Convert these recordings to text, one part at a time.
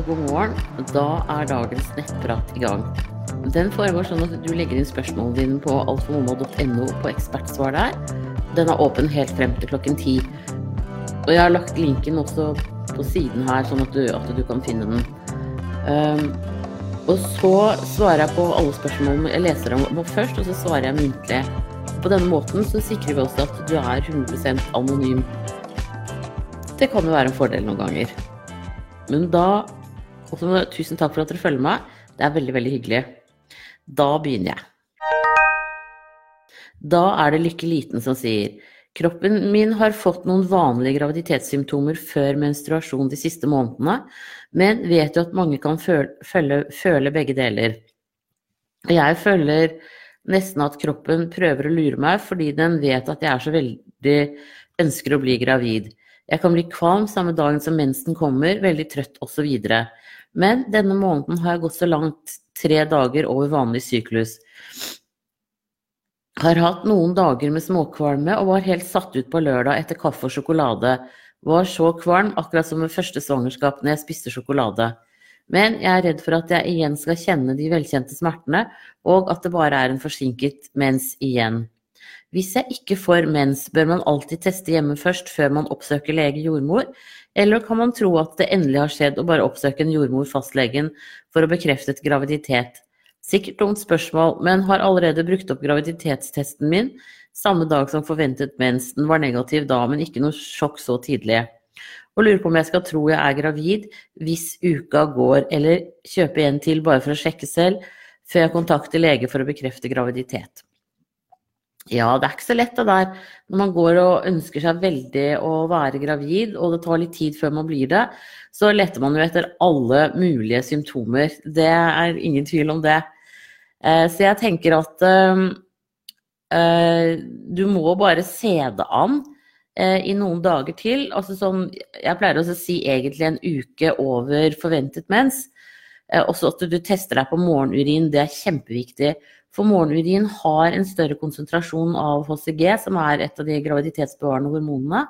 og god morgen. Da er dagens nettprat i gang. Den foregår sånn at du legger inn spørsmålene dine på alfamomo.no på ekspertsvar der. Den er åpen helt frem til klokken ti. Og jeg har lagt linken også på siden her, sånn at du, at du kan finne den. Um, og så svarer jeg på alle spørsmålene jeg leser om først, og så svarer jeg muntlig. På denne måten så sikrer vi også at du er 100% anonym. Det kan jo være en fordel noen ganger. Men da Tusen takk for at dere følger meg. Det er veldig, veldig hyggelig. Da begynner jeg. Da er det Lykke Liten som sier Kroppen min har fått noen vanlige graviditetssymptomer før menstruasjon de siste månedene, men vet jo at mange kan føle, føle, føle begge deler. Jeg føler nesten at kroppen prøver å lure meg fordi den vet at jeg er så veldig ønsker å bli gravid. Jeg kan bli kvalm samme dagen som mensen kommer, veldig trøtt osv. Men denne måneden har jeg gått så langt tre dager over vanlig syklus. Har hatt noen dager med småkvalme og var helt satt ut på lørdag etter kaffe og sjokolade. Var så kvalm, akkurat som ved første svangerskap når jeg spiste sjokolade. Men jeg er redd for at jeg igjen skal kjenne de velkjente smertene, og at det bare er en forsinket mens igjen. Hvis jeg ikke får mens, bør man alltid teste hjemme først før man oppsøker lege jordmor, eller kan man tro at det endelig har skjedd og bare oppsøke en jordmor fastlegen for å bekrefte et graviditet? Sikkert dumt spørsmål, men har allerede brukt opp graviditetstesten min samme dag som forventet mens. Den var negativ da, men ikke noe sjokk så tidlig. Og lurer på om jeg skal tro jeg er gravid hvis uka går, eller kjøpe en til bare for å sjekke selv, før jeg kontakter lege for å bekrefte graviditet. Ja, det er ikke så lett det der. Når man går og ønsker seg veldig å være gravid, og det tar litt tid før man blir det, så leter man jo etter alle mulige symptomer. Det er ingen tvil om det. Eh, så jeg tenker at uh, du må bare se det an i noen dager til. Altså sånn, jeg pleier også å si egentlig en uke over forventet mens. Også at du tester deg på morgenurin, det er kjempeviktig. For morgenurin har en større konsentrasjon av HCG, som er et av de graviditetsbevarende hormonene.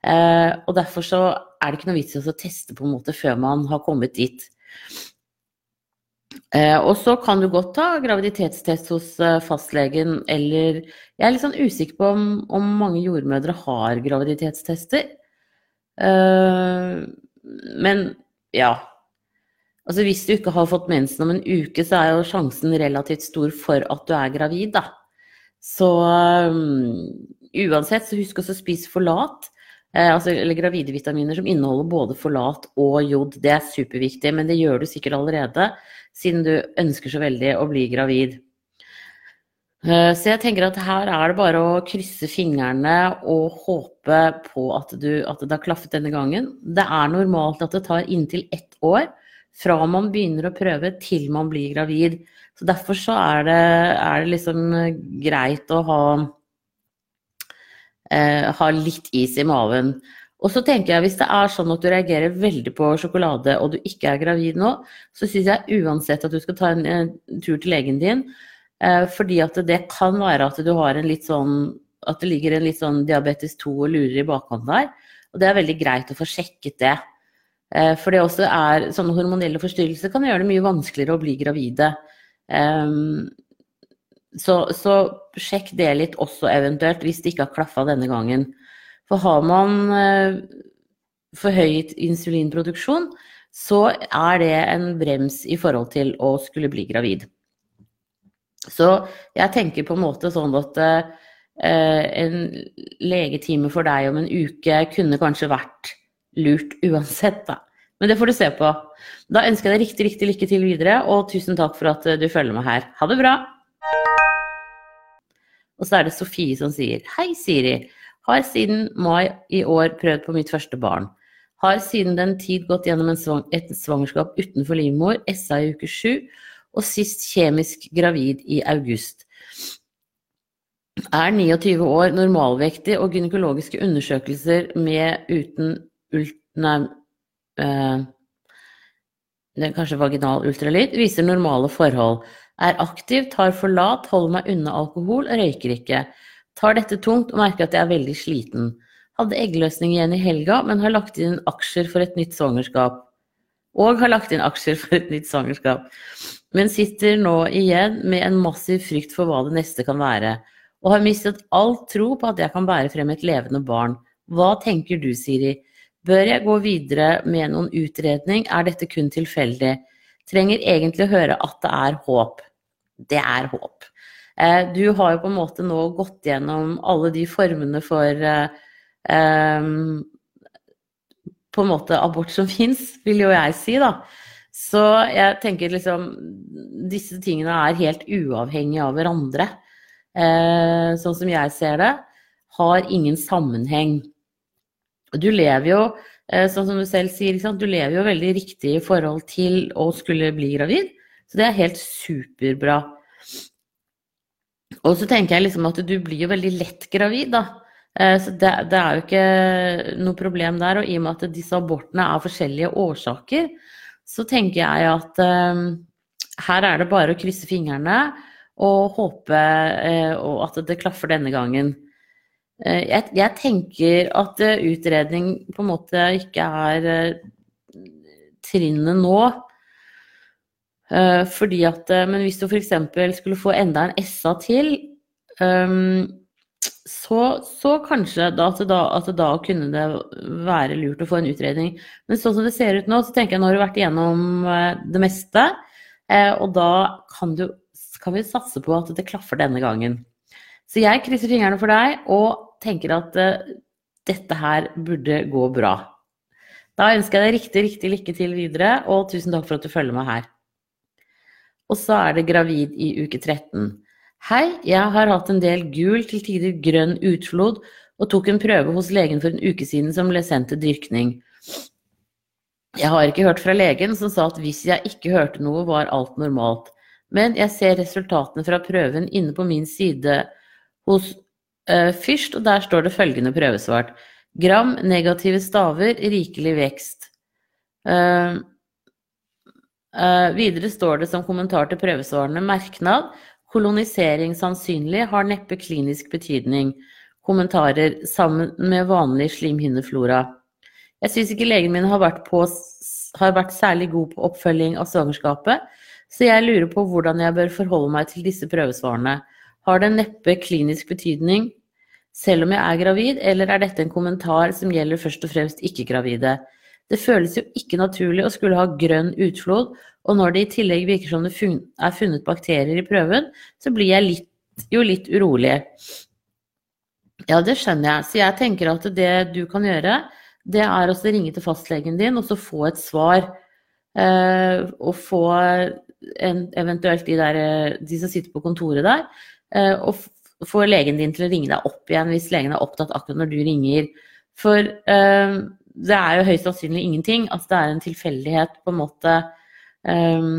Eh, og derfor så er det ikke noe vits i å teste på en måte før man har kommet dit. Eh, og så kan du godt ta graviditetstest hos eh, fastlegen, eller Jeg er litt sånn usikker på om, om mange jordmødre har graviditetstester. Eh, men ja, Altså hvis du ikke har fått mensen om en uke, så er jo sjansen relativt stor for at du er gravid, da. Så um, uansett, så husk også å spise forlat. Eh, altså, eller gravide vitaminer som inneholder både forlat og jod. Det er superviktig, men det gjør du sikkert allerede, siden du ønsker så veldig å bli gravid. Eh, så jeg tenker at her er det bare å krysse fingrene og håpe på at, du, at det har klaffet denne gangen. Det er normalt at det tar inntil ett år fra man begynner å prøve til man blir gravid. Så derfor så er det, er det liksom greit å ha, eh, ha litt is i maven. Og så tenker jeg hvis det er sånn at du reagerer veldig på sjokolade og du ikke er gravid nå, så syns jeg uansett at du skal ta en, en tur til legen din. Eh, fordi at det kan være at du har en litt sånn at det ligger en litt sånn diabetes 2 og lurer i bakhånd der. Og det er veldig greit å få sjekket det. Eh, for det også er sånne hormonelle forstyrrelser kan gjøre det mye vanskeligere å bli gravide. Så, så sjekk det litt også eventuelt, hvis det ikke har klaffa denne gangen. For har man eh, forhøyet insulinproduksjon, så er det en brems i forhold til å skulle bli gravid. Så jeg tenker på en måte sånn at eh, en legetime for deg om en uke kunne kanskje vært lurt uansett, da. Men det får du se på. Da ønsker jeg deg riktig, riktig lykke til videre, og tusen takk for at du følger meg her. Ha det bra! Og så er det Sofie som sier Hei, Siri. Har siden mai i år prøvd på mitt første barn. Har siden den tid gått gjennom svang et svangerskap utenfor livmor, SA i uke sju, og sist kjemisk gravid i august. Er 29 år, normalvektig og gynekologiske undersøkelser med uten nei, eh, det er kanskje vaginal ultralyd, viser normale forhold. Er aktiv, tar for lat, holder meg unna alkohol, røyker ikke. Tar dette tungt og merker at jeg er veldig sliten. Hadde eggløsning igjen i helga, men har lagt inn aksjer for et nytt svangerskap. og har lagt inn aksjer for et nytt svangerskap, men sitter nå igjen med en massiv frykt for hva det neste kan være, og har mistet all tro på at jeg kan bære frem et levende barn. Hva tenker du, Siri? Bør jeg gå videre med noen utredning, er dette kun tilfeldig? Trenger egentlig å høre at det er håp. Det er håp. Eh, du har jo på en måte nå gått gjennom alle de formene for um, på en måte abort som fins, vil jo jeg si, da. Så jeg tenker liksom Disse tingene er helt uavhengige av hverandre. Eh, sånn som jeg ser det, har ingen sammenheng. Du lever jo, eh, sånn som du selv sier, du lever jo veldig riktig i forhold til å skulle bli gravid. Så det er helt superbra. Og så tenker jeg liksom at du blir jo veldig lett gravid, da. Eh, så det, det, er jo ikke noe problem der. Og i og med at disse abortene er forskjellige årsaker, så tenker jeg at um, her er det bare å krysse fingrene og håpe uh, at det klaffer denne gangen. Uh, jeg, jeg, tenker at uh, utredning på en måte ikke er trinnet nå. fordi at Men hvis du f.eks. skulle få enda en SA til um, så, så kanskje da, at, da, at da kunne det være lurt å få en utredning. Men sånn som det ser ut nå, så tenker jeg nå har du vært igjennom eh, det meste. Eh, og da kan, du, kan vi satse på at det klaffer denne gangen. Så jeg krysser fingrene for deg og tenker at uh, dette her burde gå bra. Da ønsker jeg deg riktig, riktig lykke til videre, og tusen takk for at du følger meg her. Og så er det gravid i uke 13. Hei, jeg har hatt en del gul, til tider grønn utflod, og tok en prøve hos legen for en uke siden som ble sendt til dyrkning. Jeg har ikke hørt fra legen, som sa at hvis jeg ikke hørte noe, var alt normalt. Men jeg ser resultatene fra prøven inne på min side hos Fyrst, og der står det følgende prøvesvart. Gram, negative staver, rikelig vekst. Uh, uh, videre står det som kommentar til prøvesvarene merknad Kolonisering sannsynlig har neppe klinisk betydning. Kommentarer sammen med vanlig slimhinneflora. Jeg syns ikke legen min har vært, på, har vært særlig god på oppfølging av svangerskapet, så jeg lurer på hvordan jeg bør forholde meg til disse prøvesvarene. Har det neppe klinisk betydning selv om jeg er gravid, eller er dette en kommentar som gjelder først og fremst ikke-gravide? Det føles jo ikke naturlig å skulle ha grønn utflod, og når det i tillegg virker som det er funnet bakterier i prøven, så blir jeg litt, jo litt urolig. Ja, det skjønner jeg. Så jeg tenker at det du kan gjøre, det er å ringe til fastlegen din og så få et svar. Eh, og få en, eventuelt de, der, de som sitter på kontoret der, eh, og få legen din til å ringe deg opp igjen hvis legen er opptatt akkurat når du ringer. For eh, det er jo høyst sannsynlig ingenting. at det er en tilfeldighet, på en måte. Eh,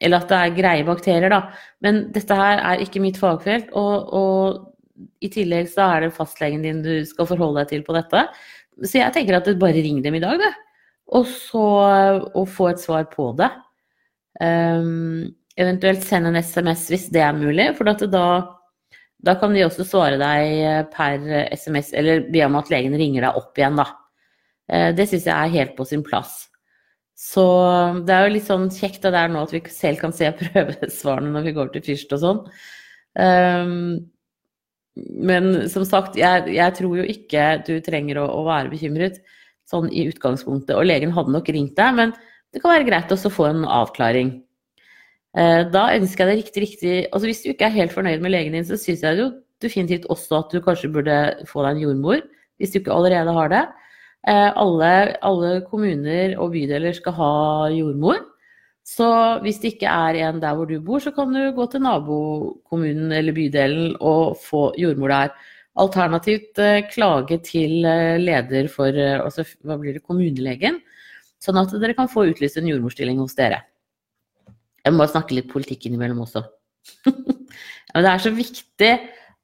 eller at det er greie bakterier, da. Men dette her er ikke mitt fagfelt. Og, og i tillegg så er det fastlegen din du skal forholde deg til på dette. Så jeg tenker at du bare ring dem i dag, det. Og så og få et svar på det. Um, eventuelt send en SMS hvis det er mulig, for da, da kan de også svare deg per SMS, eller be om at legen ringer deg opp igjen, da. Eh, det syns jeg er helt på sin plass. Så det er jo litt sånn kjekt det er nå at vi selv kan se prøvesvarene når vi går til fyrst og sånn. Um, men som sagt, jeg, jeg, tror jo ikke du trenger å, å, være bekymret sånn i utgangspunktet. Og legen hadde nok ringt deg, men det kan være greit også å få en avklaring. Uh, da ønsker jeg deg riktig, riktig Altså hvis du ikke er helt fornøyd med legen din, så syns jeg jo definitivt også at du kanskje burde få deg en jordmor, hvis du ikke allerede har det. Eh, alle, alle, kommuner og bydeler skal ha jordmor. Så hvis det ikke er en der hvor du bor, så kan du gå til nabokommunen eller bydelen og få jordmor der. Alternativt eh, klage til eh, leder for altså, hva blir det, kommunelegen, sånn at dere kan få utlyst en jordmorstilling hos dere. Jeg må snakke litt politikk innimellom også. Men det er så viktig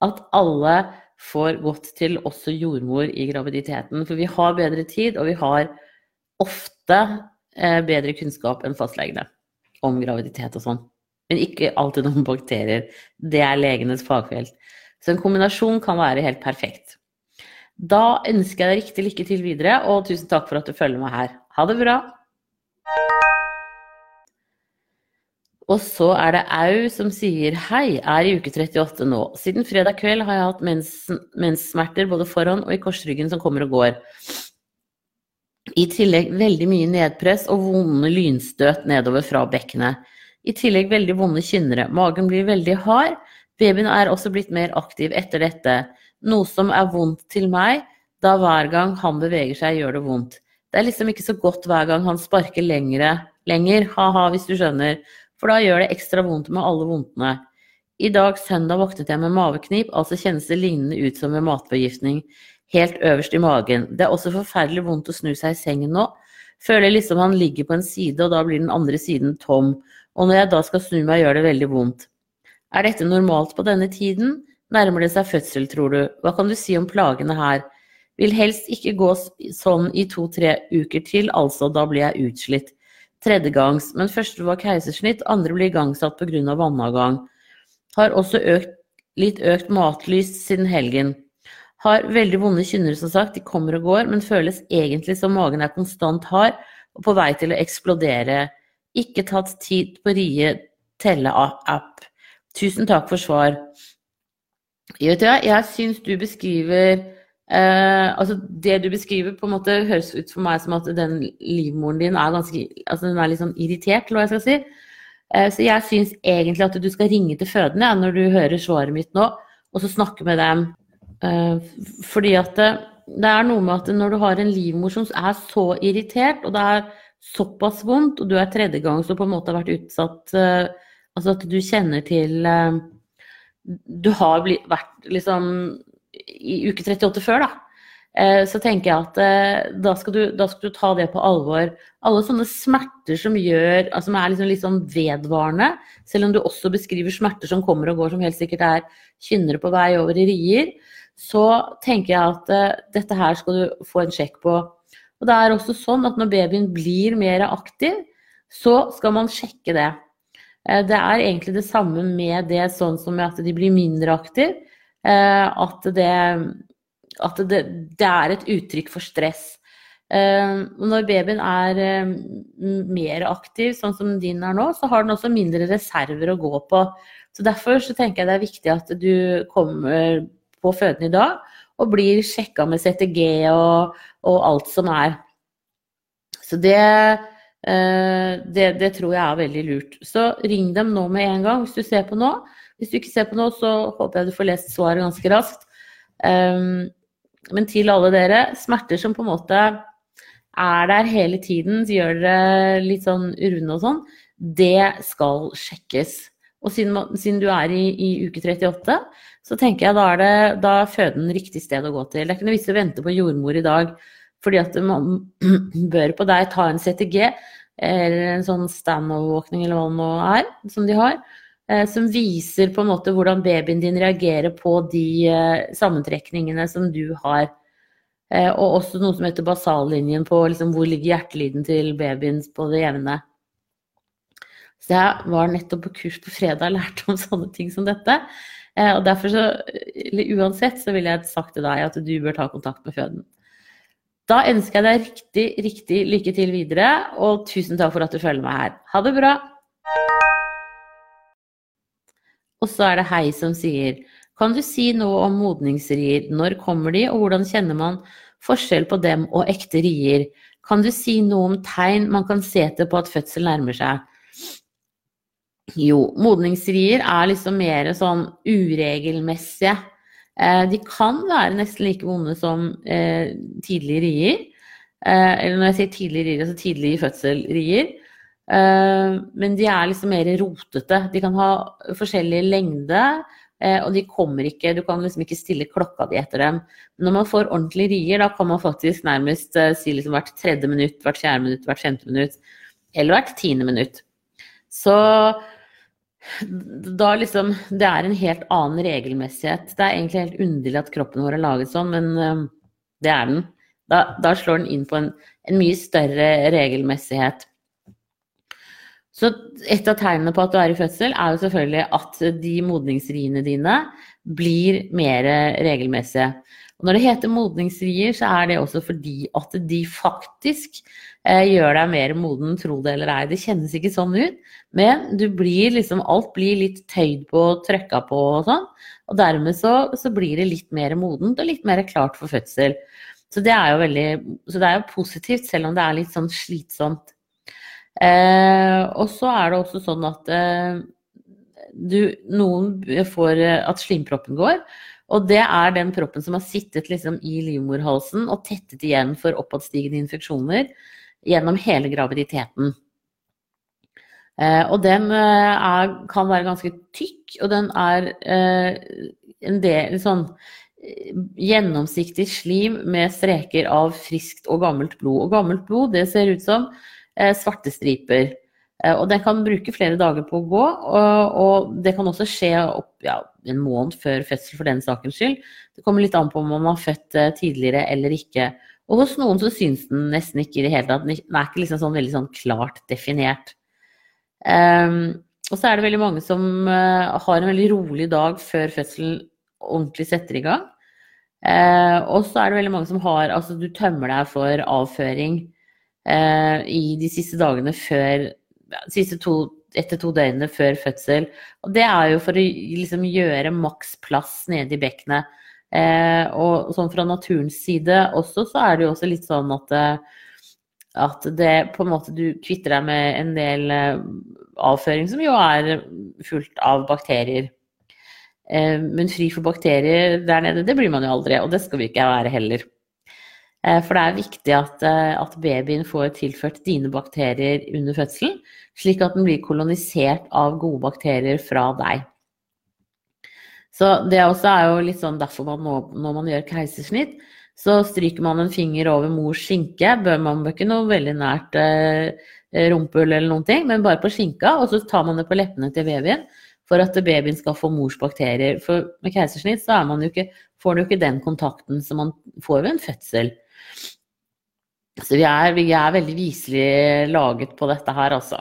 at alle får gått til også jordmor i graviditeten. For vi har bedre tid, og vi har ofte eh, bedre kunnskap enn fastlegene om graviditet og sånn. Men ikke alltid om bakterier. Det er legenes fagfelt. Så en kombinasjon kan være helt perfekt. Da ønsker jeg deg riktig lykke til videre, og tusen takk for at du følger meg her. Ha det bra! Og så er det Au som sier hei, er i uke 38 nå. Siden fredag kveld har jeg hatt mens, menssmerter både foran og i korsryggen som kommer og går. I tillegg veldig mye nedpress og vonde lynstøt nedover fra bekkenet. I tillegg veldig vonde kynnere. Magen blir veldig hard. Babyen er også blitt mer aktiv etter dette, noe som er vondt til meg, da hver gang han beveger seg, gjør det vondt. Det er liksom ikke så godt hver gang han sparker lengre, lenger, ha-ha, hvis du skjønner for da gjør det ekstra vondt med alle vondtene. I dag søndag våknet jeg med maveknip, altså kjennes det lignende ut som med matforgiftning, helt øverst i magen. Det er også forferdelig vondt å snu seg i sengen nå. Føler liksom han ligger på en side, og da blir den andre siden tom. Og når jeg da skal snu meg, gjør det veldig vondt. Er dette normalt på denne tiden? Nærmer det seg fødsel, tror du? Hva kan du si om plagene her? Vil helst ikke gå sånn i to-tre uker til, altså, da blir jeg utslitt tredjegangs, men første var keisersnitt, andre ble igangsatt pga. vannavgang. Har også økt, litt økt matlys siden helgen. Har veldig vonde kynnere, som sagt, de kommer og går, men føles egentlig som magen er konstant hard og på vei til å eksplodere. Ikke tatt tid på Rie telle-app. Tusen takk for svar. Jeg, jeg syns du beskriver Eh, altså det du beskriver, på en måte høres ut for meg som at den livmoren din er ganske altså den er litt sånn irritert, jeg skal si. Eh, så jeg syns egentlig at du skal ringe til fødende ja, når du hører svaret mitt nå, og så snakke med dem. Eh, fordi at det, det, er noe med at når du har en livmor som er så irritert, og det er såpass vondt, og du er tredje gang som på en måte har vært utsatt eh, Altså at du kjenner til eh, Du har blitt, vært liksom i uke 38 før, da. Eh, så tenker jeg at eh, da skal, du, da skal, du, ta det på alvor. Alle sånne smerter som gjør, altså som er liksom litt sånn vedvarende, selv om du også beskriver smerter som kommer og går, som helt sikkert er kynnere på vei over i rier, så tenker jeg at uh, dette her skal du få en sjekk på. Og det er også sånn at når babyen blir mer aktiv, så skal man sjekke det. Uh, det er egentlig det samme med det sånn som at de blir mindre aktive. Eh, at, det, at det, det, er et uttrykk for stress. Eh, når babyen er eh, mer aktiv, sånn som din er nå, så har den også mindre reserver å gå på. Så Derfor så tenker jeg det er viktig at du kommer på føden i dag og blir sjekka med CTG og, og, alt som er. Så det, det, det, tror jeg er veldig lurt. Så ring dem nå med en gang hvis du ser på nå. Hvis du ikke ser på noe, så håper jeg du får lest svaret ganske raskt. Um, men til alle dere, smerter som på en måte er der hele tiden, så gjør dere litt sånn urunde og sånn, det skal sjekkes. Og siden, siden du er i, i, uke 38, så tenker jeg da er, det, da er føden riktig sted å gå til. Det er ikke noe vits å vente på jordmor i dag, fordi at man bør på deg ta en CTG eller en sånn stand-overvåkning eller hva det nå er, som de har. Eh, som viser på en måte hvordan babyen din reagerer på de eh, sammentrekningene som du har. Eh, og også noe som heter basallinjen på liksom, hvor ligger hjertelyden til babyen på det jevne. Så jeg var nettopp på kurs på fredag og lærte om sånne ting som dette. Og derfor så, uansett, så ville jeg sagt til deg at du bør ta kontakt med føden. Da ønsker jeg deg riktig, riktig lykke til videre, og tusen takk for at du følger meg her. Ha det bra! Og så er det Hei som sier Kan du si noe om modningsrier? Når kommer de, og hvordan kjenner man forskjell på dem og ekte rier? Kan du si noe om tegn man kan se etter på at fødsel nærmer seg? Jo, modningsrier er liksom mer sånn uregelmessige. Eh, de kan være nesten like vonde som eh, tidlige rier. Eh, eller når jeg sier tidlige rier, altså tidlige fødselrier. Eh, men de er liksom mer rotete. De kan ha forskjellig lengde, eh, og de kommer ikke Du kan liksom ikke stille klokka di etter dem. Men når man får ordentlige rier, da kan man faktisk nærmest eh, si liksom hvert tredje minutt, hvert fjerde minutt, hvert femte minutt. Eller hvert tiende minutt. Så da liksom Det er en helt annen regelmessighet. Det er egentlig helt underlig at kroppen vår er laget sånn, men det er den. Da, da slår den inn på en, en mye større regelmessighet. Så et av tegnene på at du er i fødsel, er jo selvfølgelig at de modningsriene dine blir mer regelmessige. Og når det heter modningsrier, så er det også fordi at de faktisk eh, gjør deg mer moden, tro det eller ei. Det kjennes ikke sånn ut, men du blir liksom Alt blir litt tøyd på, trøkka på og sånn. Og dermed så, så blir det litt mer modent og litt mer klart for fødsel. Så det er jo veldig Så det er jo positivt, selv om det er litt sånn slitsomt. Eh, og så er det også sånn at eh, du, noen får eh, at slimproppen går. Og det er den proppen som har sittet liksom i livmorhalsen og tettet igjen for oppadstigende infeksjoner gjennom hele graviditeten. Eh, og den eh, er, kan være ganske tykk, og den er eh, en del sånn gjennomsiktig slim med streker av friskt og gammelt blod. Og gammelt blod, det ser ut som svarte striper. Eh, og den kan bruke flere dager på å gå, og, det kan også skje opp ja, en måned før fødsel for den sakens skyld. Det kommer litt an på om man har født eh, tidligere eller ikke. Og hos noen så syns den nesten ikke i det hele tatt. Den er ikke liksom sånn veldig sånn klart definert. Um, og så er det veldig mange som uh, har en veldig rolig dag før fødselen ordentlig setter i gang. Uh, og så er det veldig mange som har Altså, du tømmer deg for avføring eh, i de siste dagene før siste to, etter to døgnene før fødsel. Og det er jo for å liksom gjøre maks plass nede i bekkenet. Eh, og sånn fra naturens side også, så er det jo også litt sånn at, eh, at det på en måte du kvitter deg med en del eh, avføring som jo er fullt av bakterier. Eh, men fri for bakterier der nede, det blir man jo aldri, og det skal vi ikke være heller. Eh, for det er viktig at, eh, at, babyen får tilført dine bakterier under fødselen, slik at den blir kolonisert av gode bakterier fra deg. Så det også er jo litt sånn derfor man må, når man gjør keisersnitt, så stryker man en finger over mors skinke. Bør man bør ikke noe veldig nært eh, rumpehull eller noen ting, men bare på skinka, og så tar man det på leppene til babyen for at babyen skal få mors bakterier. For med keisersnitt så man ikke, får man jo ikke den kontakten som man får ved en fødsel. Så vi er, vi er veldig viselig laget på dette her, altså.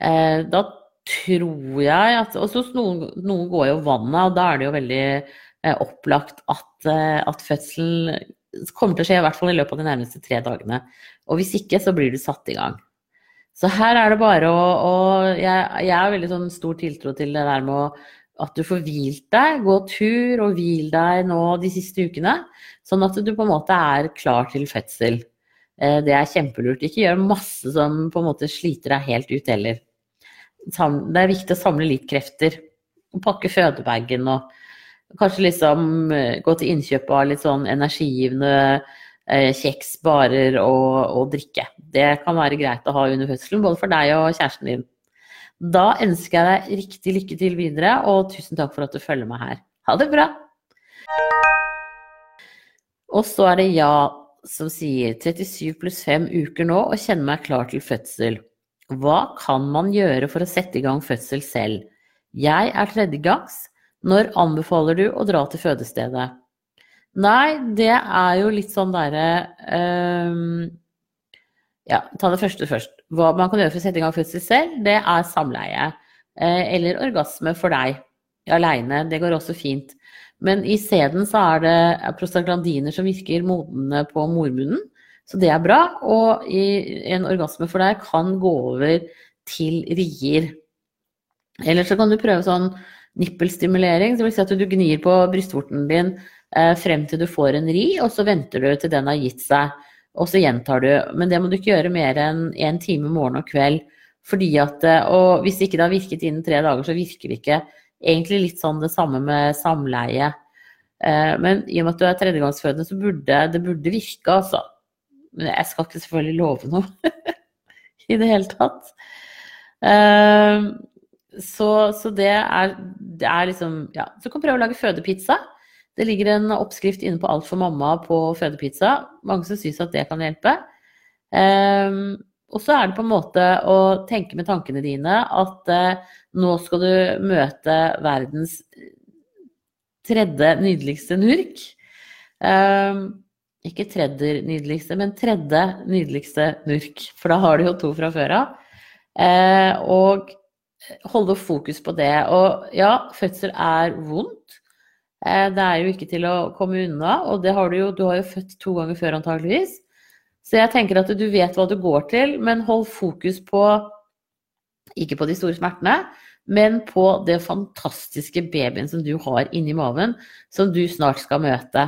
Eh, da tror jeg at Og noen, noen, går jo vannet, og da er det jo veldig eh, opplagt at, eh, at fødselen kommer til å skje i hvert fall i løpet av de nærmeste tre dagene. Og hvis ikke, så blir du satt i gang. Så her er det bare å, å jeg, jeg har veldig sånn stor tiltro til det der med å, at du får hvilt deg, gå tur og hvil deg nå de siste ukene. Sånn at du på en måte er klar til fødsel. Eh, det er kjempelurt. Ikke gjør masse som på en måte sliter deg helt ut heller. Det er viktig å samle litt krefter. Pakke fødebagen og kanskje liksom eh, gå til innkjøp av litt sånn energigivende eh, kjeks, barer og, og, drikke. Det kan være greit å ha under fødselen, både for deg og kjæresten din. Da ønsker jeg deg riktig lykke til videre, og tusen takk for at du følger meg her. Ha det bra! Og så er det ja som sier 37 pluss 5 uker nå og kjenner meg klar til fødsel. Hva kan man gjøre for å sette i gang fødsel selv? Jeg er tredjegangs. Når anbefaler du å dra til fødestedet? Nei, det er jo litt sånn derre um, Ja, ta det første først. Hva man kan gjøre for å sette i gang fødsel selv, det er samleie. Eh, eller orgasme for deg aleine. Det går også fint. Men i sæden så er det prostaglandiner som virker modne på mormunnen, så det er bra. Og en orgasme for deg kan gå over til rier. Eller så kan du prøve sånn nippelstimulering, det vil si at du gnir på brystvorten din eh, frem til du får en ri, og så venter du til den har gitt seg, og så gjentar du. Men det må du ikke gjøre mer enn én en time morgen og kveld. Fordi at, eh, og hvis ikke det har virket innen tre dager, så virker det ikke egentlig litt sånn det samme med samleie. Eh, men i og med at du er tredjegangsfødende, så burde det burde virke, altså. Men jeg skal ikke selvfølgelig love noe i det hele tatt. Eh, så, så det, er, det, er, liksom Ja. Du kan prøve å lage fødepizza. Det ligger en oppskrift inne på Alt for mamma på fødepizza. Mange som syns at det kan hjelpe. Um, og så er det på en måte å tenke med tankene dine at uh, nå skal du møte verdens tredje nydeligste nurk. Um, ikke tredje nydeligste, men tredje nydeligste nurk. For da har du jo to fra før av. Og holde fokus på det. Og ja, fødsel er vondt. Det er jo ikke til å komme unna, og har du jo. Du har jo født to ganger før antageligvis. Så jeg tenker at du vet hva du går til, men hold fokus på ikke på de store smertene, men på det fantastiske babyen som du har inni maven, som du snart skal møte.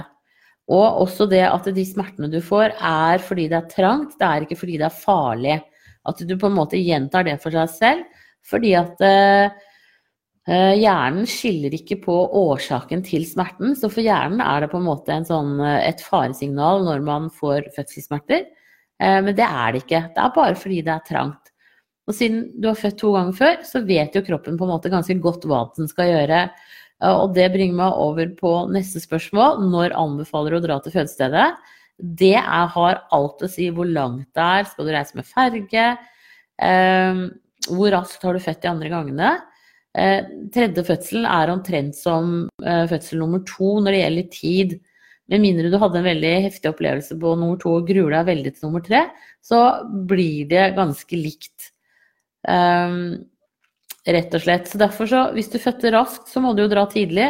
Og også det at de smertene du får, er fordi det er trangt, det er ikke fordi det er farlig. At du på en måte gjentar det for deg selv, fordi at eh, hjernen skiller ikke på årsaken til smerten. Så for hjernen er det på en måte en sånn, eh, et faresignal når man får fødselssmerter. Eh, men det er det ikke. Det er bare fordi det er trangt. Og siden du har født to ganger før, så vet jo kroppen på en måte ganske godt hva den skal gjøre. Og det bringer meg over på neste spørsmål. Når anbefaler du å dra til fødestedet? Det er, har alt å si hvor langt det er. Skal du reise med ferge? Eh, hvor raskt har du født de andre gangene? Eh, tredje fødselen er omtrent som eh, fødsel nummer to når det gjelder tid. Med mindre du hadde en veldig heftig opplevelse på nummer to og gruer deg veldig til nummer tre, så blir det ganske likt. Um, rett og slett. Så derfor så, hvis du fødte raskt, så må du jo dra tidlig.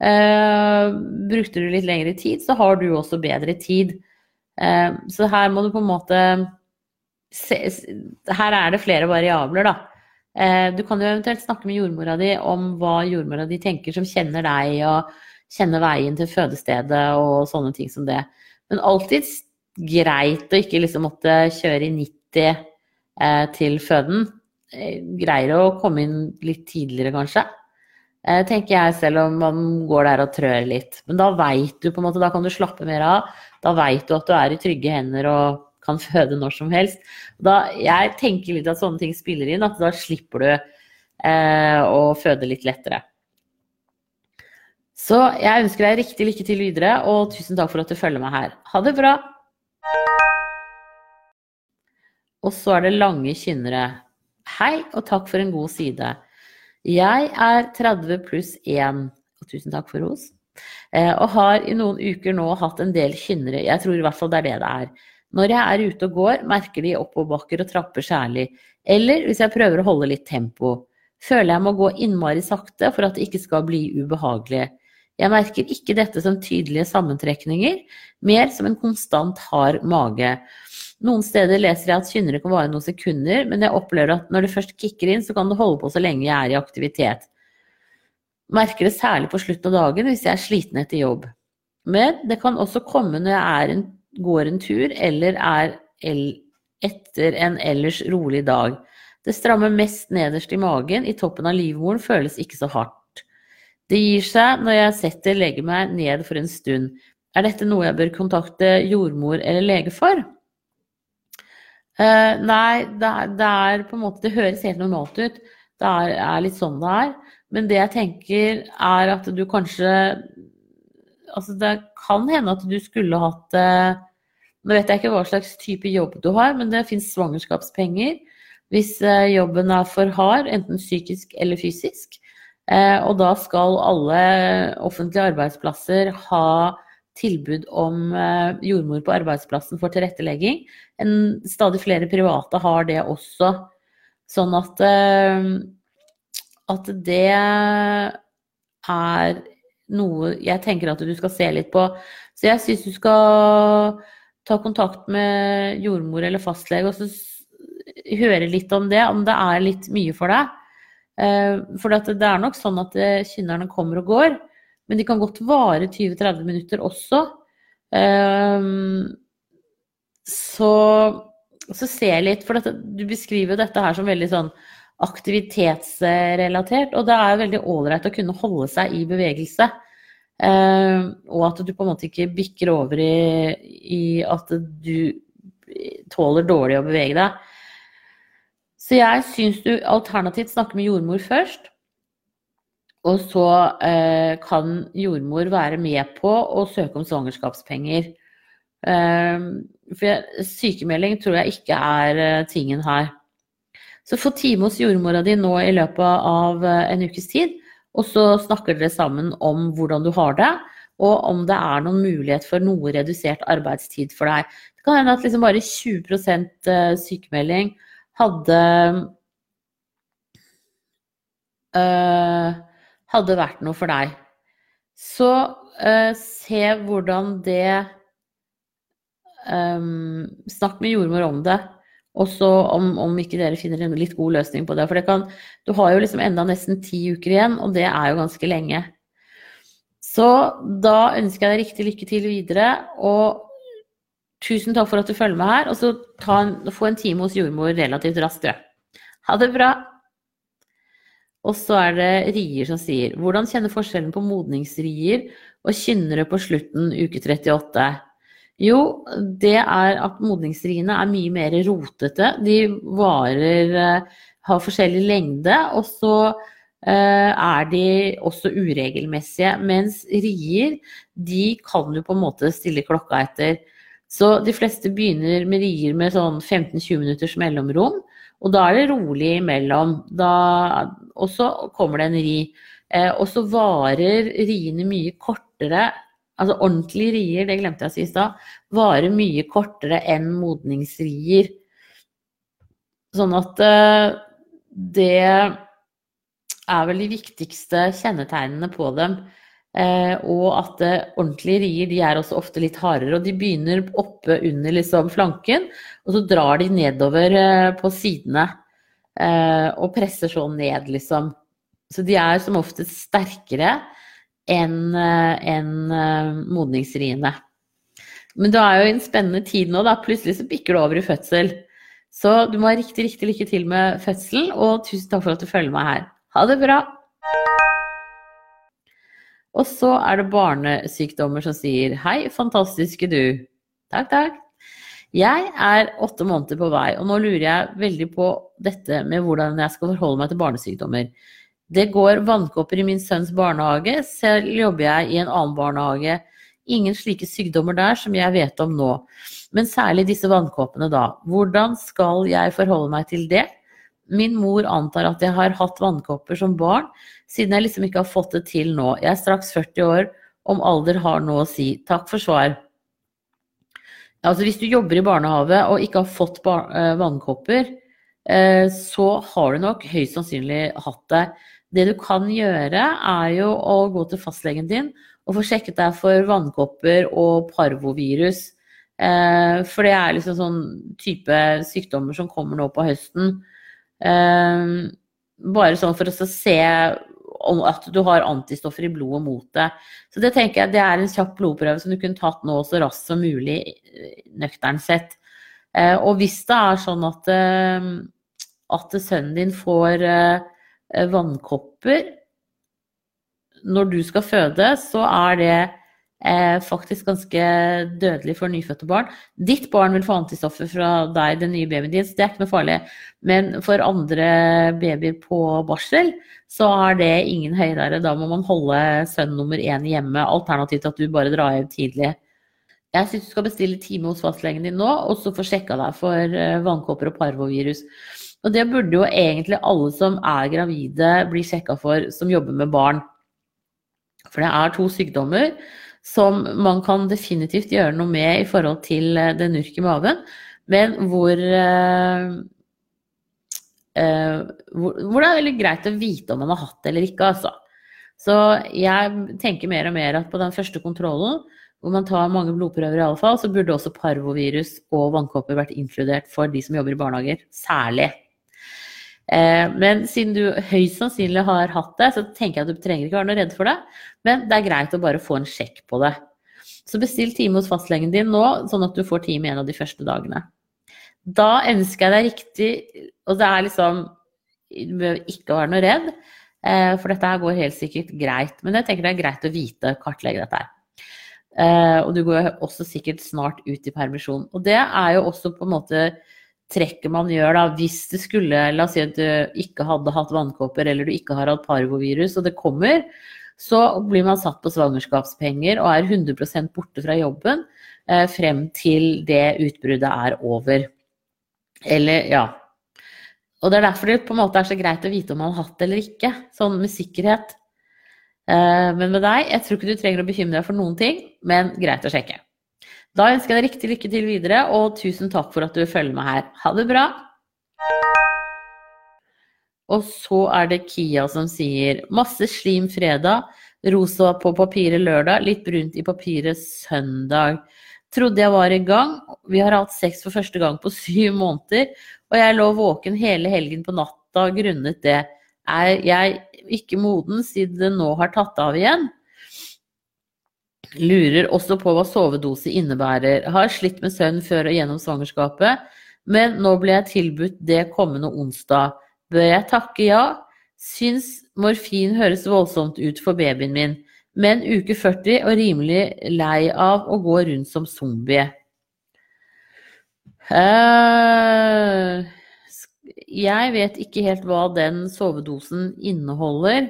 Uh, brukte du litt lengre tid, så har du også bedre tid. Så her må du på en måte se, Her er det flere variabler, da. Uh, du kan jo eventuelt snakke med jordmora di om hva jordmora di tenker, som kjenner deg og kjenner veien til fødestedet og sånne ting som det. Men alltid greit å ikke liksom måtte kjøre i 90 eh, til føden. Eh, greier å komme inn litt tidligere, kanskje. Eh, tenker jeg, selv om man går der og trør litt. Men da veit du på en måte, da kan du slappe mer av. Da veit du at du er i trygge hender og kan føde når som helst. Da, jeg tenker litt at sånne ting spiller inn, at da slipper du eh, å føde litt lettere. Så jeg ønsker deg riktig lykke til videre, og tusen takk for at du følger meg her. Ha det bra! Og så er det lange kynnere. Hei, og takk for en god side. Jeg er 30 pluss 1, og tusen takk for ros, eh, og har i noen uker nå hatt en del kynnere. Jeg tror i hvert fall det er det det er. Når jeg er ute og går, merker de oppoverbakker og trapper særlig. Eller hvis jeg prøver å holde litt tempo. Føler jeg må gå innmari sakte for at det ikke skal bli ubehagelig. Jeg merker ikke dette som tydelige sammentrekninger, mer som en konstant hard mage. Noen steder leser jeg at kynnere kan vare noen sekunder, men jeg opplever at når det først kicker inn, så kan det holde på så lenge jeg er i aktivitet. Merker det særlig på slutten av dagen hvis jeg er sliten etter jobb. Men det kan også komme når jeg er en, går en tur eller er etter en ellers rolig dag. Det strammer mest nederst i magen, i toppen av livmoren føles ikke så hardt. Det gir seg når jeg setter legger meg ned for en stund. Er dette noe jeg bør kontakte jordmor eller lege for? Uh, nei, det er, det er, på en måte Det høres helt normalt ut. Det er, er, litt sånn det er. Men det jeg tenker, er at du kanskje Altså, det kan hende at du skulle hatt eh, Nå vet jeg ikke hva slags type jobb du har, men det fins svangerskapspenger hvis eh, jobben er for hard, enten psykisk eller fysisk. og da skal alle offentlige arbeidsplasser ha tilbud om eh, jordmor på arbeidsplassen for tilrettelegging. En, stadig flere private har det også. Sånn at, eh, at det er noe jeg tenker at du skal se litt på. Så jeg syns du skal ta kontakt med jordmor eller fastlege og så høre litt om det, om det er litt mye for deg. Eh, for det er nok sånn at kynnerne kommer og går. Men de kan godt vare 20-30 minutter også. Um, så, så se litt, for dette, du beskriver dette her som veldig sånn aktivitetsrelatert, og det er veldig ålreit å kunne holde seg i bevegelse. Um, og at du på en måte ikke bikker over i, i at du tåler dårlig å bevege deg. Så jeg syns du alternativt snakker med jordmor først. Og så eh, kan jordmor være med på å søke om svangerskapspenger. Eh, for sykemelding tror jeg ikke er eh, tingen her. Så få time hos jordmora di nå i løpet av eh, en ukes tid, og så snakker dere sammen om hvordan du har det, og om det er noen mulighet for noe redusert arbeidstid for deg. Det kan hende at liksom bare 20 eh, sykemelding hadde øh, hadde vært noe for deg. Så øh, se hvordan det øh, Snakk med jordmor om det. Også om, om, ikke dere finner en litt god løsning på det. For det kan, du har jo liksom enda nesten ti uker igjen, og det er jo ganske lenge. Så da ønsker jeg deg riktig lykke til videre. Og tusen takk for at du følger med her. Og så en, få en time hos jordmor relativt raskt. Ha det bra. Og så er det rier som sier Hvordan kjenne forskjellen på modningsrier og kynnere på slutten uke 38? Jo, det er at modningsriene er mye mer rotete. De varer eh, Har forskjellig lengde, og så eh, er de også uregelmessige. Mens rier, de kan du på en måte stille klokka etter. Så de fleste begynner med rier med sånn 15-20 minutters mellomrom. Og da er det rolig imellom. Da, og så kommer det en ri. Eh, og så varer riene mye kortere Altså ordentlige rier, det glemte jeg å si i stad, varer mye kortere enn modningsrier. Sånn at uh, det er vel de viktigste kjennetegnene på dem. Uh, og at uh, ordentlige rier de er også ofte litt hardere. Og de begynner oppe under liksom, flanken, og så drar de nedover på sidene. og presser sånn ned, liksom. Så de er som oftest sterkere enn en, eh, modningsriene. Men du er jo i en spennende tid nå, da. Plutselig så bikker du over i fødsel. Så du må ha riktig, riktig lykke til med fødselen, og tusen takk for at du følger meg her. Ha det bra! Og så er det barnesykdommer som sier hei, fantastiske du. Takk, takk. Jeg er åtte måneder på vei, og nå lurer jeg veldig på dette med hvordan jeg skal forholde meg til barnesykdommer. Det går vannkopper i min sønns barnehage, selv jobber jeg i en annen barnehage. Ingen slike sykdommer der som jeg vet om nå, men særlig disse vannkoppene da. Hvordan skal jeg forholde meg til det? Min mor antar at jeg har hatt vannkopper som barn, siden jeg liksom ikke har fått det til nå. Jeg er straks 40 år, om alder har noe å si. Takk for svar. Altså hvis du jobber i barnehage og ikke har fått eh, vannkopper, eh, så har du nok høyst sannsynlig hatt det. Det du kan gjøre, er jo å gå til fastlegen din og få sjekket deg for vannkopper og parvovirus. Eh, for det er liksom sånn type sykdommer som kommer nå på høsten. Eh, bare sånn for å se om at du har antistoffer i blodet mot det. Så det tenker jeg det er en kjapp blodprøve som du kunne tatt nå så raskt som mulig, nøkternt sett. Eh, og hvis det er sånn at, at sønnen din får Eh, vannkopper når du skal føde, så er det eh, faktisk ganske dødelig for nyfødte barn. Ditt barn vil få antistoffer fra deg, den nye babyen din, så det er ikke noe farlig. Men for andre babyer på barsel, så er det ingen høydere. Da må man holde sønn nummer én hjemme, alternativt at du bare drar hjem tidlig. Jeg syns du skal bestille time hos fastlegen din nå, og så få sjekka deg for eh, vannkopper og parvovirus. Og det burde jo egentlig alle som er gravide bli sjekka for, som jobber med barn. For det er to sykdommer som man kan definitivt gjøre noe med i forhold til det den nurk i magen, men hvor, eh, eh, hvor, hvor det er veldig greit å vite om man har hatt det eller ikke, altså. Så jeg tenker mer og mer at på den første kontrollen, hvor man tar mange blodprøver i alle fall, så burde også parvovirus og vannkopper vært inkludert for de som jobber i barnehager. Særlig. Eh, men siden du høyst sannsynlig har hatt det, så tenker jeg at du trenger ikke være noe redd for det. Men det er greit å bare få en sjekk på det. Så bestill time hos fastlegen din nå, sånn at du får time en av de første dagene. Da ønsker jeg deg riktig Og det er liksom Du behøver ikke å være noe redd, eh, for dette her går helt sikkert greit. Men jeg tenker det er greit å vite, kartlegge dette her. Eh, og du går også sikkert snart ut i permisjon. Og det er jo også på en måte trekket man gjør da, hvis det skulle La oss si at du ikke hadde hatt vannkopper eller du ikke har hatt parvovirus, og det kommer, så blir man satt på svangerskapspenger og er 100% borte fra jobben eh, frem til det utbruddet er over. Eller, ja. Og det er derfor det på en måte er så greit å vite om man har hatt det eller ikke, sånn med sikkerhet. Eh, men med deg, jeg tror ikke du trenger å bekymre deg for noen ting, men greit å sjekke. Da ønsker jeg deg riktig lykke til videre, og tusen takk for at du følger med her. Ha det bra! Og så er det Kia som sier masse slim fredag, rosa på papiret lørdag, litt brunt i papiret søndag. Trodde jeg var i gang. Vi har hatt sex for første gang på syv måneder, og jeg lå våken hele helgen på natta grunnet det. Er jeg ikke moden siden det nå har tatt av igjen? Lurer også på hva sovedose innebærer. Har slitt med søvn før og gjennom svangerskapet, men nå ble jeg tilbudt det kommende onsdag. Bør jeg takke ja? Syns morfin høres voldsomt ut for babyen min, men uke 40 og rimelig lei av å gå rundt som zombie. Uh, jeg vet ikke helt hva den sovedosen inneholder,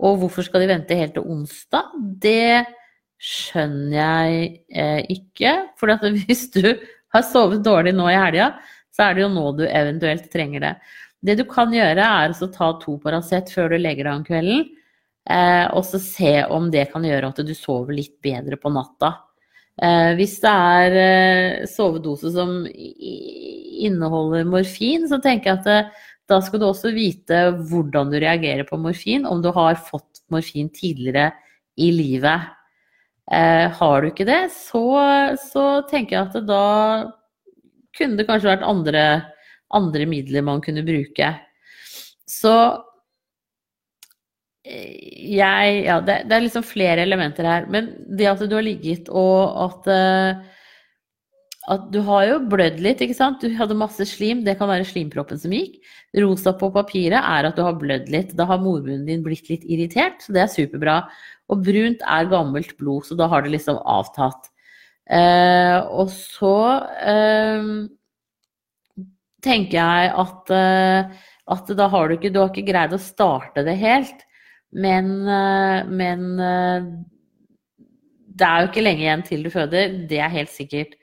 og hvorfor skal de vente helt til onsdag? Det skjønner jeg eh, ikke. For hvis du har sovet dårlig nå i helga, så er det jo nå du eventuelt trenger det. Det du kan gjøre, er å ta to Paracet før du legger deg om kvelden. Eh, og så se om det kan gjøre at du sover litt bedre på natta. Eh, hvis det er eh, sovedose som inneholder morfin, så tenker jeg at eh, da skal du også vite hvordan du reagerer på morfin, om du har fått morfin tidligere i livet. Eh, har du ikke det, så, så, tenker jeg at da kunne det kanskje vært andre, andre midler man kunne bruke. Så eh, jeg Ja, det, det, er liksom flere elementer her. Men det at du har ligget og at uh, at du har jo blødd litt, ikke sant. Du hadde masse slim, det kan være slimproppen som gikk. Rosa på papiret er at du har blødd litt. Da har mormunnen din blitt litt irritert, så det er superbra. Og brunt er gammelt blod, så da har det liksom avtatt. Eh, og så eh, tenker jeg at, eh, at, da har du ikke Du har ikke greid å starte det helt, men, eh, men eh, det er jo ikke lenge igjen til du føder, det er helt sikkert.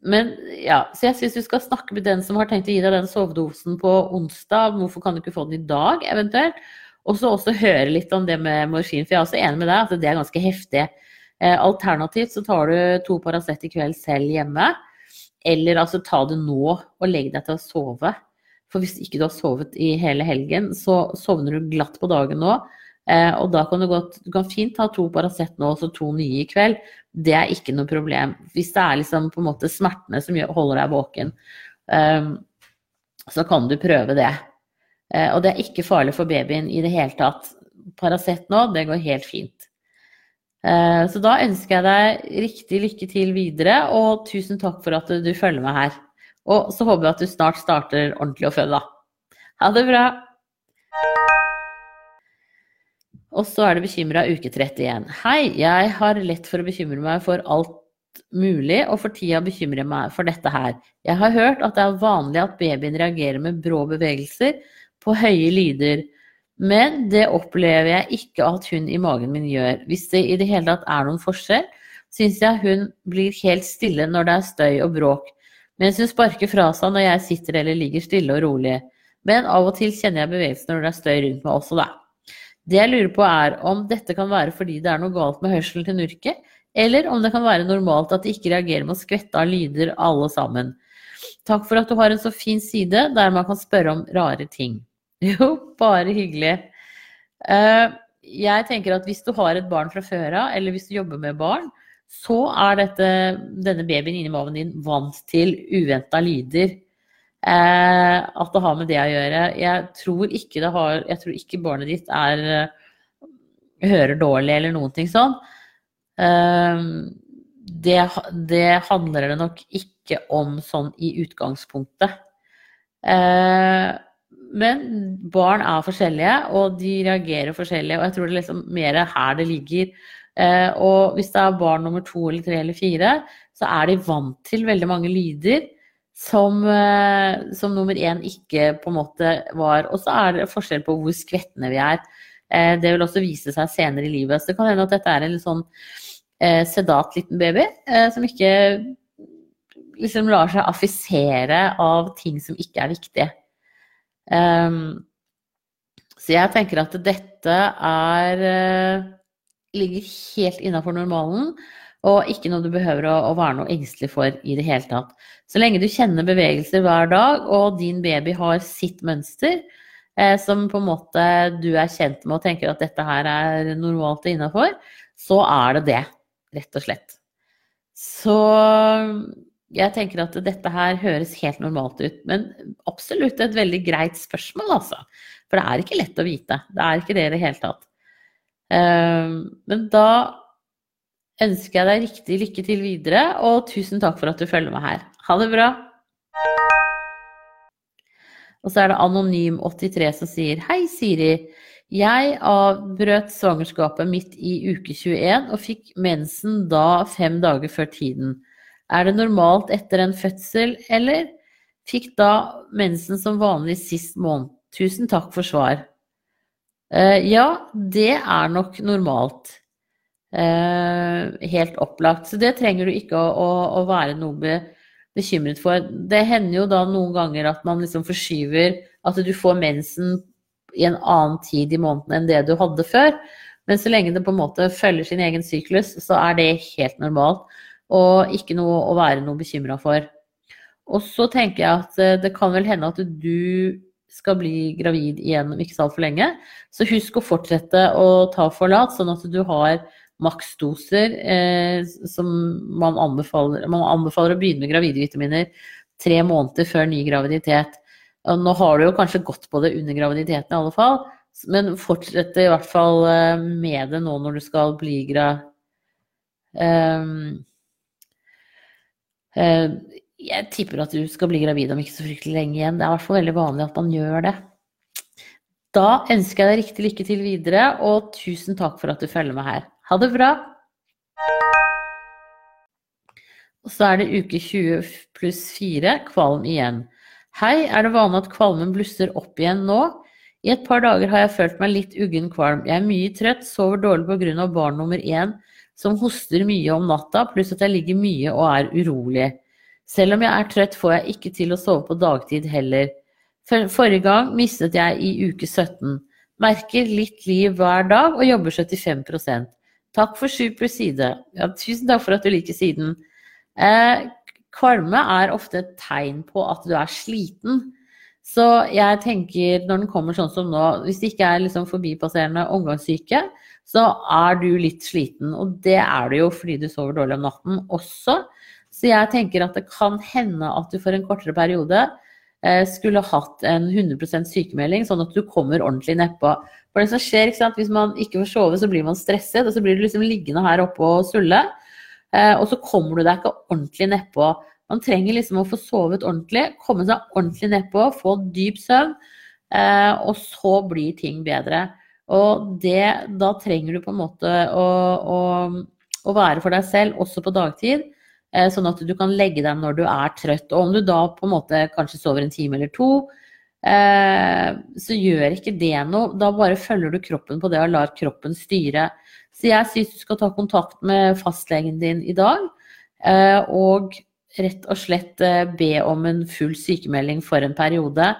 Men ja, Så jeg syns du skal snakke med den som har tenkt å gi deg den sovedosen på onsdag. Hvorfor kan du ikke få den i dag, eventuelt? Og så også høre litt om det med morfin, for jeg er også enig med deg at det er ganske heftig. Eh, alternativt så tar du to Paracet i kveld selv hjemme. Eller altså ta det nå og legg deg til å sove. For hvis ikke du har sovet i hele helgen, så sovner du glatt på dagen nå. Eh, og da kan du godt Du kan fint ta to Paracet nå og så to nye i kveld. Det er ikke noe problem. Hvis det er liksom på en måte smertene som holder deg våken, eh, så kan du prøve det. Eh, og det er ikke farlig for babyen i det hele tatt. Paracet nå, det går helt fint. Eh, så da ønsker jeg deg riktig lykke til videre, og tusen takk for at du følger med her. Og så håper jeg at du snart starter ordentlig å føde, da. Ha det bra! Og så er det bekymra uke 31. Hei, jeg har lett for å bekymre meg for alt mulig, og for tida bekymrer jeg meg for dette her. Jeg har hørt at det er vanlig at babyen reagerer med brå bevegelser, på høye lyder. Men det opplever jeg ikke at hun i magen min gjør. Hvis det i det hele tatt er noen forskjell, syns jeg hun blir helt stille når det er støy og bråk, mens hun sparker fra seg når jeg sitter eller ligger stille og rolig. Men av og til kjenner jeg bevegelsen når det er støy rundt meg også, da. Det jeg lurer på er om dette kan være fordi det er noe galt med hørselen til Nurket, eller om det kan være normalt at de ikke reagerer med å skvette av lyder alle sammen. Takk for at du har en så fin side der man kan spørre om rare ting. Jo, bare hyggelig. Uh, jeg tenker at hvis du har et barn fra før av, eller hvis du jobber med barn, så er dette, denne babyen inni maven din vant til uventa lyder. Uh, at det har med det å gjøre. Jeg tror ikke, det har, jeg tror ikke barnet ditt er, uh, hører dårlig eller noen ting sånn. Det, det, handler det nok ikke om sånn i utgangspunktet. Men barn er forskjellige, og de reagerer forskjellig. Og jeg tror det er liksom mer her det ligger. Eh, og hvis det er barn nummer to eller tre eller fire, så er de vant til veldig mange lyder som, eh, som nummer én ikke på en måte var. Og så er det forskjell på hvor skvetne vi er. Eh, det vil også vise seg senere i livet. Så det kan hende at dette er en litt sånn eh, sedat liten baby eh, som ikke liksom lar seg affisere av ting som ikke er viktige. Um, så jeg tenker at dette er uh, ligger helt innafor normalen, og ikke noe du behøver å, å, være noe engstelig for i det hele tatt. Så lenge du kjenner bevegelser hver dag, og din baby har sitt mønster, eh, som på en måte du er kjent med og tenker at dette her er normalt og innafor, så er det det, rett og slett. Så jeg tenker at dette her høres helt normalt ut, men absolutt et veldig greit spørsmål, altså. For det er ikke lett å vite. Det er ikke det i det hele tatt. Ehm, men da ønsker jeg deg riktig lykke til videre, og tusen takk for at du følger med her. Ha det bra! Og så er det Anonym83 som sier Hei, Siri. Jeg avbrøt svangerskapet mitt i uke 21 og fikk mensen da fem dager før tiden. Er det normalt etter en fødsel, eller? Fikk da mensen som vanlig sist måned. Tusen takk for svar. Uh, ja, det er nok normalt. Uh, helt opplagt. Så det trenger du ikke å, å, å være noe be, bekymret for. Det hender jo da noen ganger at man liksom forskyver at du får mensen i en annen tid i måneden enn det du hadde før. Men så lenge det på en måte følger sin egen syklus, så er det helt normalt. Og ikke noe å være noe bekymra for. Og så tenker jeg at eh, det kan vel hende at du skal bli gravid igjen om ikke så altfor lenge. Så husk å fortsette å ta forlat, sånn at du har maksdoser eh, som man anbefaler, man anbefaler å begynne med gravide vitaminer tre måneder før ny graviditet. Nå har du jo kanskje gått på det under graviditeten i alle fall, men fortsett i hvert fall eh, med det nå når du skal bli gra... Um, jeg tipper at du skal bli gravid om ikke så fryktelig lenge igjen. Det er i hvert fall veldig vanlig at man gjør det. Da ønsker jeg deg riktig lykke til videre, og tusen takk for at du følger med her. Ha det bra! Og så er det uke 20 pluss 4, kvalm igjen. Hei, er det vanlig at kvalmen blusser opp igjen nå? I et par dager har jeg følt meg litt uggen kvalm. Jeg er mye trøtt, sover dårlig pga. barn nummer én som hoster mye om natta, pluss at jeg ligger mye og er urolig. Selv om jeg er trøtt, får jeg ikke til å sove på dagtid heller. Forrige gang mistet jeg i uke 17. Merker litt liv hver dag og jobber 75 Takk for super side. Ja, tusen takk for at du liker siden. Eh, kvalme er ofte et tegn på at du er sliten. Så jeg tenker, når den kommer sånn som nå, hvis det ikke er liksom forbipasserende omgangssyke, så er du litt sliten. Og det er du jo fordi du sover dårlig om natten også. Så jeg tenker at det kan hende at du for en kortere periode skulle hatt en 100% sykemelding, sånn at du kommer ordentlig nedpå. For det som skjer? Hvis man ikke får sove, så blir man stresset, og så blir du liksom liggende her oppe og sulle. Eh, og så kommer du deg ikke ordentlig nedpå. Man trenger liksom å få sovet ordentlig, komme seg ordentlig nedpå, få dyp søvn, eh, og så blir ting bedre. Og det, da trenger du på en måte å, å, å være for deg selv, også på dagtid. Eh, sånn at du kan legge deg når du er trøtt. Og om du da på en måte kanskje sover en time eller to, Eh, så gjør ikke det noe. Da bare følger du kroppen på det og lar kroppen styre. Så jeg syns du skal ta kontakt med fastlegen din i dag, eh, og rett og slett be om en full sykemelding for en periode,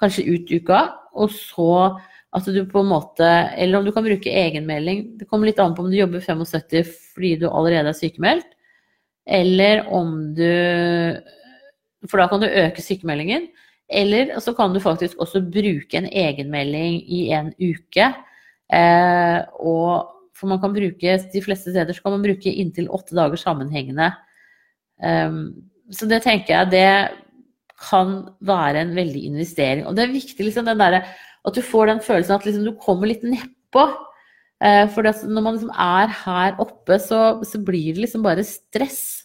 kanskje ut uka, og så at du på en måte Eller om du kan bruke egenmelding. Det kommer litt an på om du jobber 75 fordi du allerede er sykemeldt, eller om du For da kan du øke sykemeldingen. Eller så kan du faktisk også bruke en egenmelding i en uke. Eh, og for man kan bruke, de fleste steder så kan man bruke inntil åtte dager sammenhengende. Um, så det tenker jeg det kan være en veldig investering. Og det er viktig liksom der, at du får den følelsen at liksom du kommer litt nedpå. Uh, for når man liksom er her oppe, så, så blir det liksom bare stress.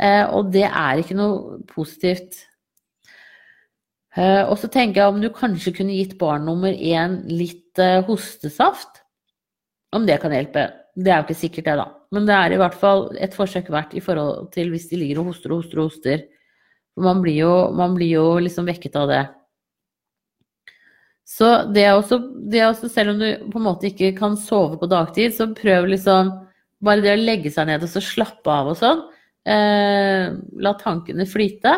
Uh, og det er ikke noe positivt. Eh, og så tenker jeg om du kanskje kunne gitt barn nummer én litt eh, hostesaft. Om det kan hjelpe. Det er jo ikke sikkert, det, da. Men det er i hvert fall et forsøk verdt i forhold til hvis de ligger og hoster og hoster og hoster. Man blir jo, man blir jo liksom vekket av det. Så det er, også, det er også, selv om du på en måte ikke kan sove på dagtid, så prøv liksom bare det å legge seg ned og så slappe av og sånn. Eh, la tankene flyte.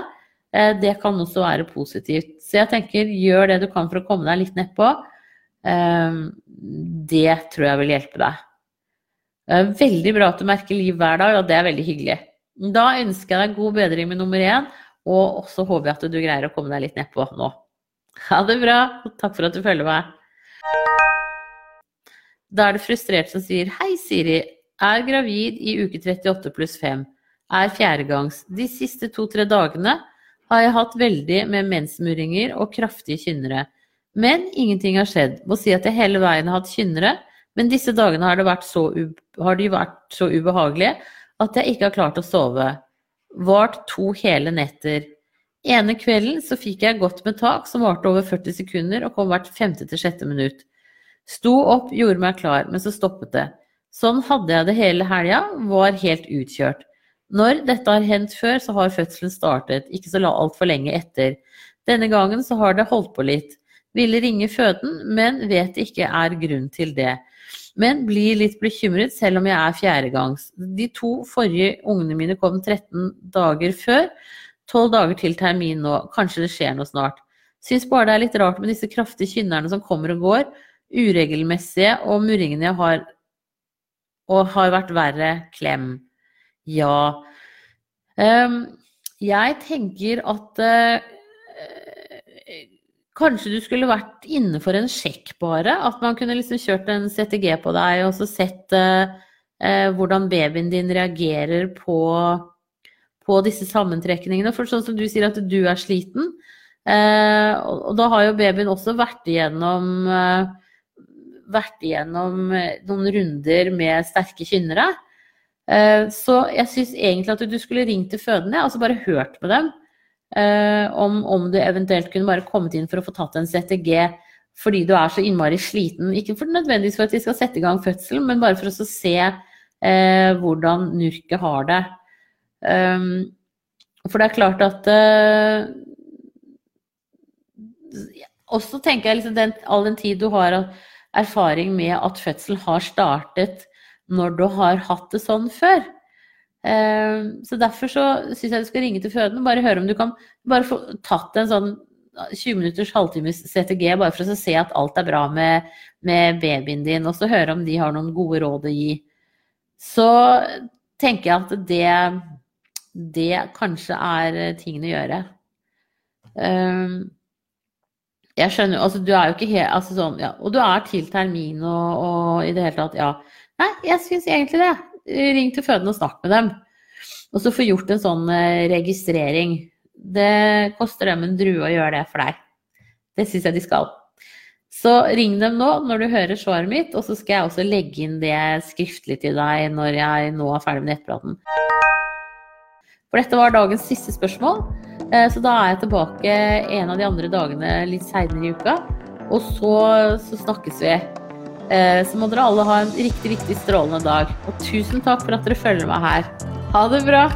Eh, det kan også være positivt. Så jeg tenker gjør det du kan for å komme deg litt nedpå. Eh, det tror jeg vil hjelpe deg. Veldig bra at du merker liv hver dag, og det er veldig hyggelig. Da ønsker jeg deg god bedring med nummer én, og også håper jeg at du greier å komme deg litt nedpå nå. Ha det bra. og Takk for at du følger meg. Da er det frustrert som sier Hei, Siri. Er gravid i uke 38 pluss 5. Er fjerdegangs. De siste to-tre dagene har jeg hatt veldig med mensmuringer og kraftige kynnere. Men ingenting har skjedd. Må si at jeg hele veien har hatt kynnere, men disse dagene har, vært så, har de vært så ubehagelige at jeg ikke har klart å sove. Vart to hele netter. Ene kvelden så fikk jeg godt med tak som varte over 40 sekunder og kom hvert femte til sjette minutt. Sto opp, gjorde meg klar, men så stoppet det. Sånn hadde jeg det hele helga, var helt utkjørt. Når dette har hendt før, så har fødselen startet, ikke så altfor lenge etter. Denne gangen så har det holdt på litt. Ville ringe føden, men vet ikke er grunn til det. Men blir litt bekymret selv om jeg er fjerdegangs. De to forrige ungene mine kom 13 dager før. 12 dager til termin nå. Kanskje det skjer noe snart. Syns bare det er litt rart med disse kraftige kynnerne som kommer og går. Uregelmessige og murringene jeg har og har vært verre klem. Ja. Um, jeg tenker at uh, Kanskje du skulle vært innenfor en sjekk, bare. At man kunne liksom kjørt en CTG på deg og så sett uh, hvordan babyen din reagerer på, på, disse sammentrekningene. For sånn som du sier at du er sliten, og, og, da har jo babyen også vært igjennom vært igjennom noen runder med sterke kynnere. Så jeg syns egentlig at du skulle ringt til fødende, altså bare hørt med dem. Eh, om, om, du eventuelt kunne bare kommet inn for å få tatt en CTG fordi du er så innmari sliten. Ikke for nødvendigvis for at de skal sette i gang fødselen, men bare for å se eh, hvordan nurket har det. Um, for det er klart at uh, Også tenker jeg liksom den, all den tid du har erfaring med at fødsel har startet når du har hatt det sånn før. Ehm, så derfor så syns jeg du skal ringe til fødende og bare høre om du kan bare få tatt en sånn 20 minutters halvtimes CTG bare for å se at alt er bra med, med babyen din, og så høre om de har noen gode råd å gi. Så tenker jeg at det, det kanskje er tingen å gjøre. Um, jeg skjønner altså du er jo ikke helt altså sånn, ja, Og du er til termin og, og i det hele tatt, ja. Nei, jeg syns egentlig det ring til fødende og snakk med dem. Og så få gjort en sånn eh, registrering. Det koster dem en drue å gjøre det for deg. Det syns jeg de skal. Så ring dem nå når du hører svaret mitt, og så skal jeg også legge inn det skriftlig til deg når jeg nå er ferdig med nettpraten. For dette var dagens siste spørsmål, eh, så da er jeg tilbake en av de andre dagene litt seinere i uka. Og så, så snakkes vi. Eh, så må dere alle ha en riktig, riktig strålende dag. Og tusen takk for at dere følger meg her. Ha det bra!